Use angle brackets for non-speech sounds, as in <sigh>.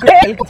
¿Qué? <laughs>